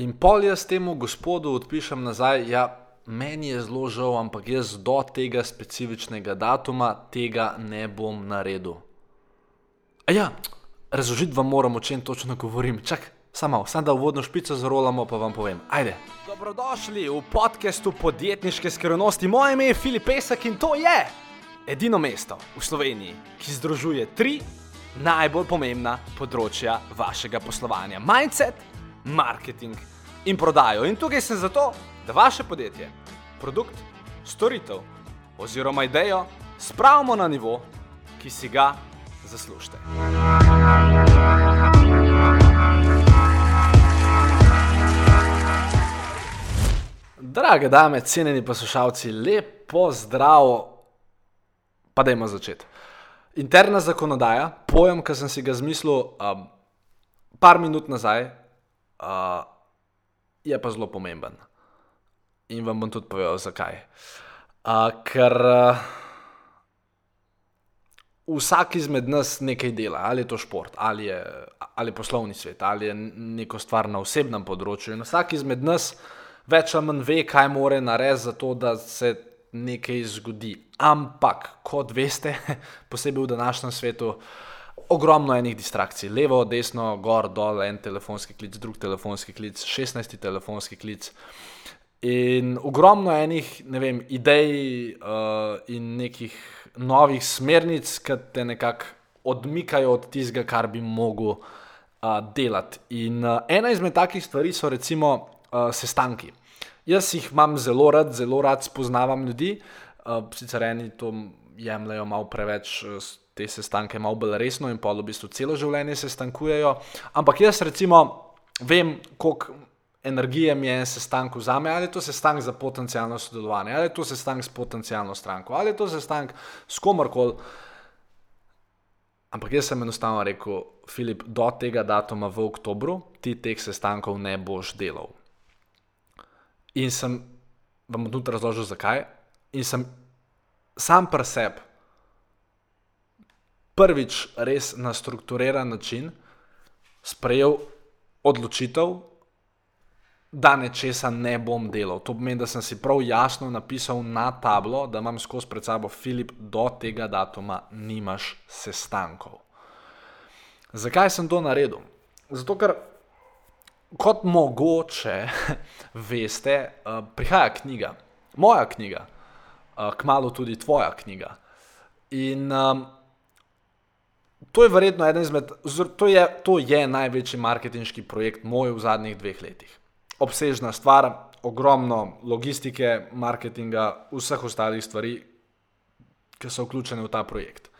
In pol jaz temu gospodu odpišem nazaj, ja, meni je zelo žal, ampak jaz do tega specifičnega datuma tega ne bom naredil. Ja, razložiti vam moram, o čem točno govorim. Čak, samo, samo da uvodno špico zarolamo, pa vam povem. Ajde. Dobrodošli v podkastu podjetniške skrivnosti. Moje ime je Filip Pesek in to je edino mesto v Sloveniji, ki združuje tri najbolj pomembna področja vašega poslovanja: mindset, marketing in prodajo. In tukaj sem zato, da vaše podjetje, produkt, storitev oziroma idejo spravimo na nivo, ki si ga zaslužite. Drage dame, cenjeni poslušalci, lepo zdrav, pa dajmo začeti. Interna zakonodaja, pojem, ki sem si ga zmislil um, par minut nazaj, uh, je pa zelo pomemben. In vam bom tudi povedal, zakaj. Uh, ker uh, vsak izmed nas nekaj dela, ali je to šport, ali je, ali je poslovni svet, ali je neko stvar na osebnem področju. In vsak izmed nas več ali manj ve, kaj more narediti za to, da se nekaj zgodi. Ampak, kot veste, posebej v današnjem svetu, ogromno enih distrakcij, levo, desno, gor, dol, en telefonski klic, drug telefonski klic, 16 telefonski klic. In ogromno enih vem, idej uh, in nekih novih smernic, ki te nekako odmikajo od tistega, kar bi mogel uh, delati. In uh, ena izmed takih stvari so recimo uh, sestanki. Jaz jih imam zelo rad, zelo rad spoznavam ljudi, uh, sicer eni to jemljajo malo preveč. Uh, te sestanke malo bolj resno in pa v bistvu celo življenje se stankujejo. Ampak jaz recimo vem, koliko energije mi je en sestanek za me, ali je to sestanek za potencijalno sodelovanje, ali je to sestanek s potencijalno stranko, ali je to sestanek s komorkoli. Ampak jaz sem enostavno rekel, Filip, do tega datuma v oktobru ti teh sestankov ne boš delal. In sem vam tudi razložil, zakaj. In sem sam pri sebi prvič res na strukturiran način sprejel odločitev, da nečesa ne bom delal. To pomeni, da sem si prav jasno napisal na tablo, da imam skozi pred sabo Filip, do tega datuma nimaš sestankov. Zakaj sem to naredil? Zato, ker kot mogoče veste, uh, prihaja knjiga, moja knjiga, uh, kmalo tudi tvoja knjiga. In um, to je verjetno eden izmed, to je, to je največji marketinški projekt moj v zadnjih dveh letih. Obsežna stvar, ogromno logistike, marketinga, vseh ostalih stvari, ki so vključene v ta projekt.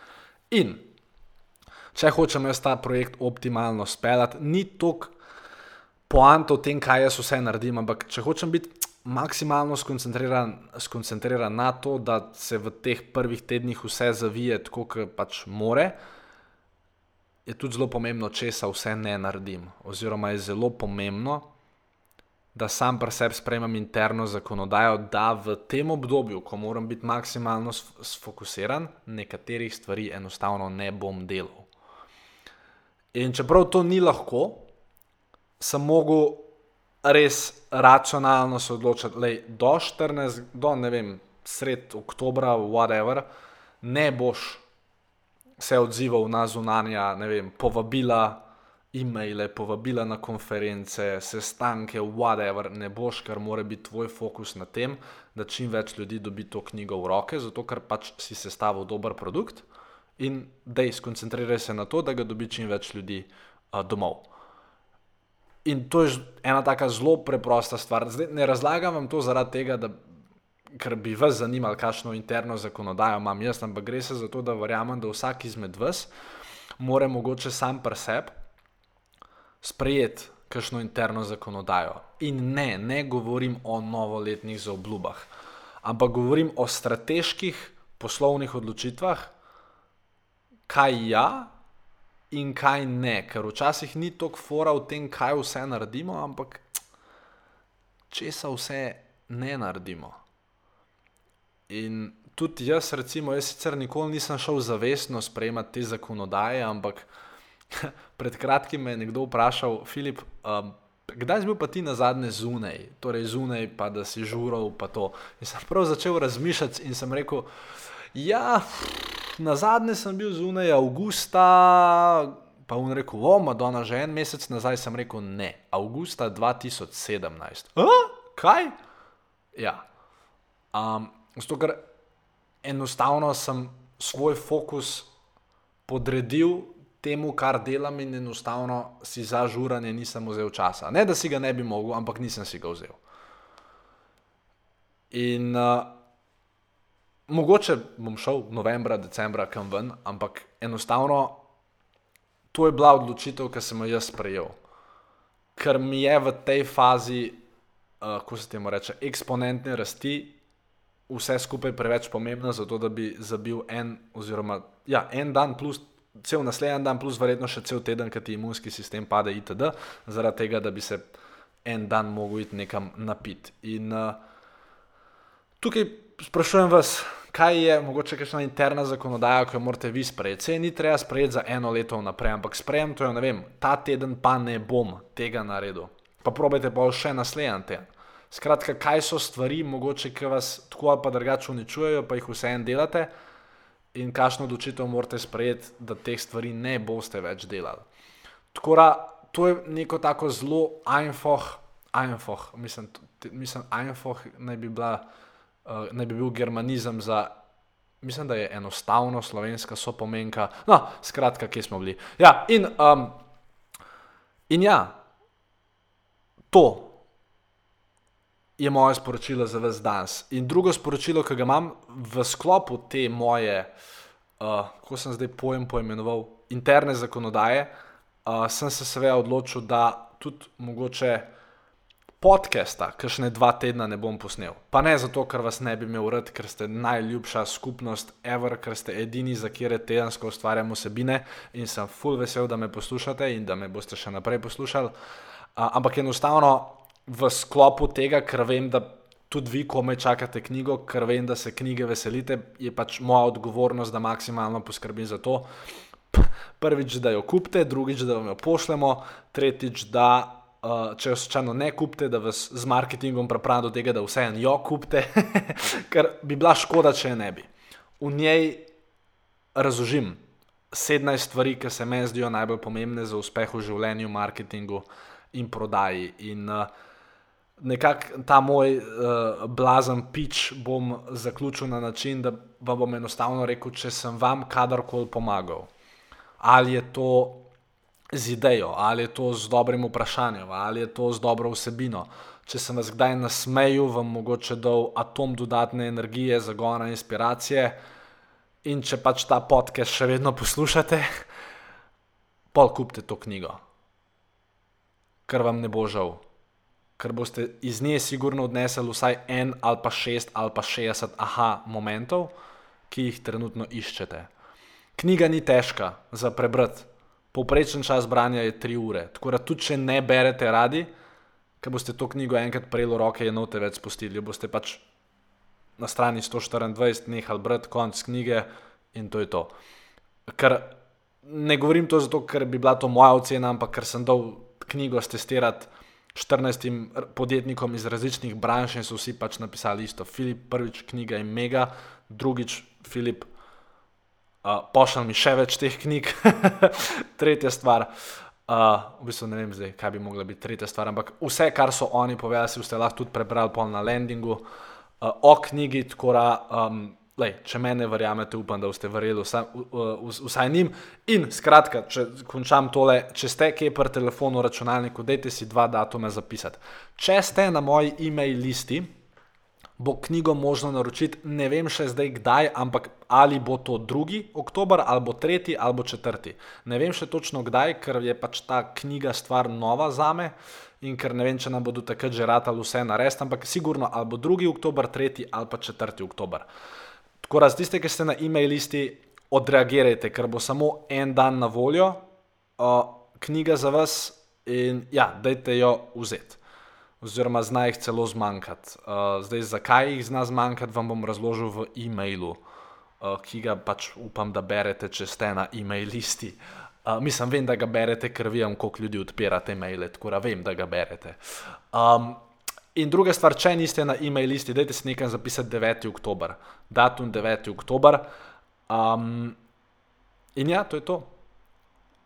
In če hočem jaz ta projekt optimalno speljati, ni toliko poanta v tem, kaj jaz vse naredim, ampak če hočem biti maksimalno skoncentriran, skoncentriran na to, da se v teh prvih tednih vse zavije tako, kot pač more je tudi zelo pomembno, če se vse ne naredim. Oziroma je zelo pomembno, da sam pri sebi sprejmem interno zakonodajo, da v tem obdobju, ko moram biti maksimalno sfokusiran, nekaterih stvari enostavno ne bom delal. In čeprav to ni lahko, sem mogel res racionalno se odločiti, da do 14, do ne vem, sred oktobra, whatever, ne boš se odzival na zunanja, ne vem, povabila, e-maile, povabila na konference, sestanke, whatever, ne boš, ker mora biti tvoj fokus na tem, da čim več ljudi dobi to knjigo v roke, zato ker pač si sestavil dober produkt in da je skoncentriraj se na to, da ga dobi čim več ljudi uh, domov. In to je ena tako zelo preprosta stvar. Zdaj, ne razlagam vam to zaradi tega, da ker bi vas zanimalo, kakšno interno zakonodajo imam jaz, ampak gre se za to, da verjamem, da vsak izmed vas more mogoče sam pri sebi sprejeti kakšno interno zakonodajo. In ne, ne govorim o novoletnih zaobljubah, ampak govorim o strateških poslovnih odločitvah, kaj ja. In kaj ne, ker včasih ni toliko fora v tem, kaj vse naredimo, ampak česa vse ne naredimo. In tudi jaz, recimo, jaz sicer nikoli nisem šel zavestno sprejemati te zakonodaje, ampak pred kratkim me je nekdo vprašal, Filip, um, kdaj si bil pa ti na zadnje zunaj, torej zunaj, pa da si žural, pa to. In sem prav začel razmišljati in sem rekel, ja, na zadnje sem bil zunaj avgusta, pa on rekel, o, Madonna, že en mesec nazaj sem rekel, ne, avgusta 2017. A? Kaj? Ja. Um, zato, ker enostavno sem svoj fokus podredil temu, kar delam, in enostavno si za žuranje nisem vzel časa. Ne, da si ga ne bi mogel, ampak nisem si ga vzel. In uh, mogoče bom šel novembra, decembra kam ven, ampak enostavno to je bila odločitev, ki sem jo jaz sprejel. Ker mi je v tej fazi, uh, kako se temu reče, eksponentne rasti, vse skupaj preveč pomembno, zato da bi zabil en, oziroma ja, en dan plus cel naslednji dan, plus verjetno še cel teden, ker ti imunski sistem pade, itd., zaradi tega, da bi se en dan mogel iti nekam napit. In uh, tukaj sprašujem vas, kaj je mogoče kakšna interna zakonodaja, ki jo morate vi sprejeti. Se ni treba sprejeti za eno leto vnaprej, ampak sprejem to, ne vem, ta teden pa ne bom tega naredil. Pa probajte pa še naslednji teden. Skratka, kaj so stvari, mogoče, ki vas tako ali pa drugače uničujejo, pa jih vseeno delate in kakšno odločitev morate sprejeti, da teh stvari ne boste več delali. Tako da to je neko tako zelo einfach, einfach, mislim, mislim einfach naj bi, bila, uh, naj bi bil germanizem za. Mislim, da je enostavno slovenska sopomenka. No, skratka, kje smo bili. Ja, in, um, in ja, to je moje sporočilo za vas danes. In drugo sporočilo, ki ga imam v sklopu te moje, uh, kako sem zdaj pojem poimenoval, interne zakonodaje, uh, sem se seveda odločil, da tudi mogoče podcasta, kakšne dva tedna ne bom posnel. Pa ne zato, ker vas ne bi imel rad, ker ste najljubša skupnost ever, ker ste edini, za kire tedensko ustvarjamo osebine in sem full vesel, da me poslušate in da me boste še naprej poslušali. Uh, ampak enostavno v sklopu tega, ker vem, da tudi vi, ko me čakate knjigo, ker vem, da se knjige veselite, je pač moja odgovornost, da maksimalno poskrbim za to. Prvič, da jo kupite, drugič, da vam jo pošljemo, tretjič, da uh, če jo slučajno ne kupite, da vas z marketingom pripravim do tega, da vseeno jo kupite, ker bi bila škoda, če je ne bi. V njej razložim 17 stvari, ki se meni zdijo najbolj pomembne za uspeh v življenju, marketingu in prodaji. In, uh, nekako ta moj uh, blazen pič bom zaključil na način, da vam bom enostavno rekel, če sem vam kadarkoli pomagal. Ali je to z idejo, ali je to z dobrim vprašanjem, ali je to z dobro vsebino. Če sem vas kdaj nasmejal, vam mogoče dal atom dodatne energije, zagona, inspiracije. In če pač ta podcast še vedno poslušate, pol kupite to knjigo, ker vam ne bo žal ker boste iz nje sigurno odnesli vsaj en ali pa šest ali pa šestdeset aha momentov, ki jih trenutno iščete. Knjiga ni težka za prebrati, povprečen čas branja je tri ure. Tako da tudi če ne berete radi, ker boste to knjigo enkrat prejeli v roke, je note več spustili, boste pač na strani 124 nehali brati konc knjige in to je to. Ker ne govorim to zato, ker bi bila to moja ocena, ampak ker sem dal knjigo testirati. 14 podjetnikom iz različnih branž in so vsi pač napisali isto. Filip, prvič knjiga je mega, drugič Filip, uh, pošalj mi še več teh knjig. tretja stvar, uh, v bistvu ne vem zdaj, kaj bi mogla biti tretja stvar, ampak vse, kar so oni povedali, si boste lahko tudi prebrali na landingu uh, o knjigi, tako da. Um, Lej, če me ne verjamete, upam, da boste verjeli vsaj, vsaj njim. In skratka, če končam tole, če ste kje pri telefonu, računalniku, dajte si dva datuma zapisati. Če ste na moji e-mail listi, bo knjigo možno naročiti, ne vem še zdaj kdaj, ampak ali bo to 2. oktober, ali bo 3. ali 4. Ne vem še točno kdaj, ker je pač ta knjiga stvar nova za me. In ker ne vem, če nam bodo takrat že ratali vse narediti, ampak sigurno ali bo 2. oktober, 3. ali pa 4. oktober. Tako da, tiste, ki ste na e-mail listi, odreagirajte, ker bo samo en dan na voljo, uh, knjiga za vas in ja, dajte jo vzeti. Oziroma, zna jih celo zmanjkati. Uh, zdaj, zakaj jih zna zmanjkati, vam bom razložil v e-mailu, uh, ki ga pač upam, da berete, če ste na e-mail listi. Uh, mislim, vem, da ga berete, ker vem, koliko ljudi odpirate maile, tako da vem, da ga berete. Um, in druga stvar, če niste na e-mail listi, dajte si nekaj zapisati 9. oktober, datum 9. oktober. Um, in ja, to je to.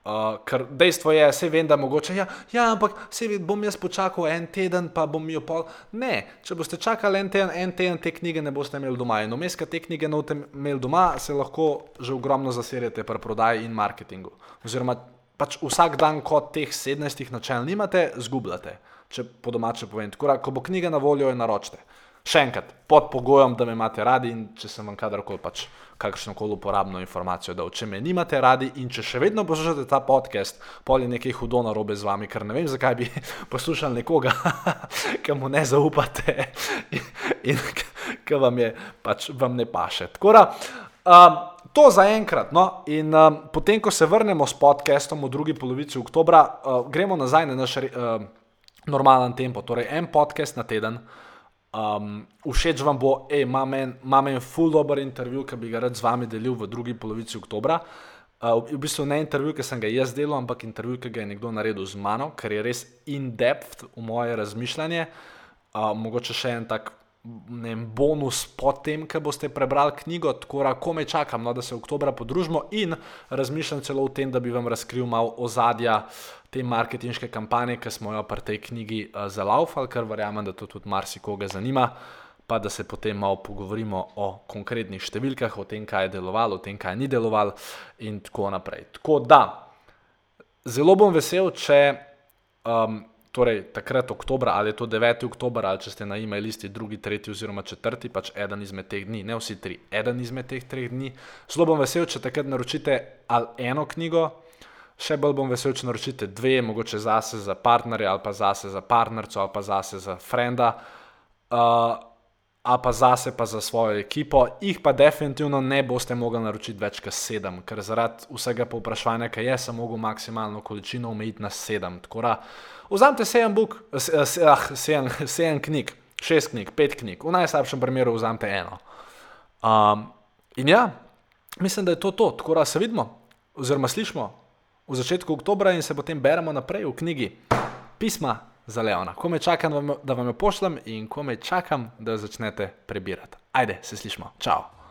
Uh, ker dejstvo je, vse vem, da mogoče, ja, ja ampak se vidi, bom jaz počakal en teden, pa bom jo pol. Ne, če boste čakali en teden, en teden te knjige ne boste imeli doma. In vmes, te knjige ne boste imeli doma, se lahko že ogromno zaserjate pri prodaji in marketingu. Oziroma, pač vsak dan, kot teh 17 načel nimate, zgubljate, če po domače povem. Tako, ko bo knjiga na voljo, jo naročite. Še enkrat, pod pogojem, da me imate radi in če sem vam kadarkoli pač kakšno koli uporabno informacijo dal. Če me nimate radi in če še vedno poslušate ta podcast, pol je nekaj hudo na robe z vami, ker ne vem, zakaj bi poslušali nekoga, ki mu ne zaupate in, in ki vam je pač vam ne paše. Tako da. Um, To za enkrat. No? In um, potem, ko se vrnemo s podcastom v drugi polovici oktobra, uh, gremo nazaj na naš uh, normalen tempo, torej en podcast na teden. Um, všeč vam bo, imam en, en full dobro intervju, ki bi ga rad z vami delil v drugi polovici oktobra. Uh, v bistvu ne intervju, ki sem ga jaz delal, ampak intervju, ki ga je nekdo naredil z mano, ker je res in-depth v moje razmišljanje. Uh, mogoče še en tak vem, bonus po tem, ko boste prebrali knjigo, tako da kome čakam, no, da se oktober podružimo in razmišljam celo o tem, da bi vam razkril malo ozadja te marketinške kampanje, ki smo jo pri tej knjigi uh, zalaufali, ker verjamem, da to tudi marsikoga zanima. Pa da se potem malo pogovorimo o konkretnih številkah, o tem, kaj je delovalo, o tem, kaj ni delovalo, in tako naprej. Tako da, zelo bom vesel, če um, torej takrat oktober ali je to 9. oktober ali če ste na e-mail listi drugi, tretji oziroma četrti, pač eden izmed teh dni, ne vsi tri, eden izmed teh treh dni. Zelo bom vesel, če takrat naročite ali eno knjigo, še bolj bom vesel, če naročite dve, mogoče zase za partnerja ali pa zase za partnerco ali pa zase za frenda. Uh, A pa zase, pa za svojo ekipo, jih pa definitivno ne boste mogli naročiti več kot sedem, ker zaradi vsega povpraševanja, ki je, sem mogel maksimalno količino omejiti na sedem. Tako da, Vzamite sedem, book, ah, sedem, sedem knjig, šest knjig, pet knjig, v najslabšem primeru vzamete eno. Um, in ja, mislim, da je to to, tako da se vidimo, oziroma slišimo v začetku oktobra in se potem beremo naprej v knjigi Pisma za Leona. Ko me čakam, da vam jo pošljem in ko me čakam, da jo začnete prebirati. Ajde, se slišimo. Ciao.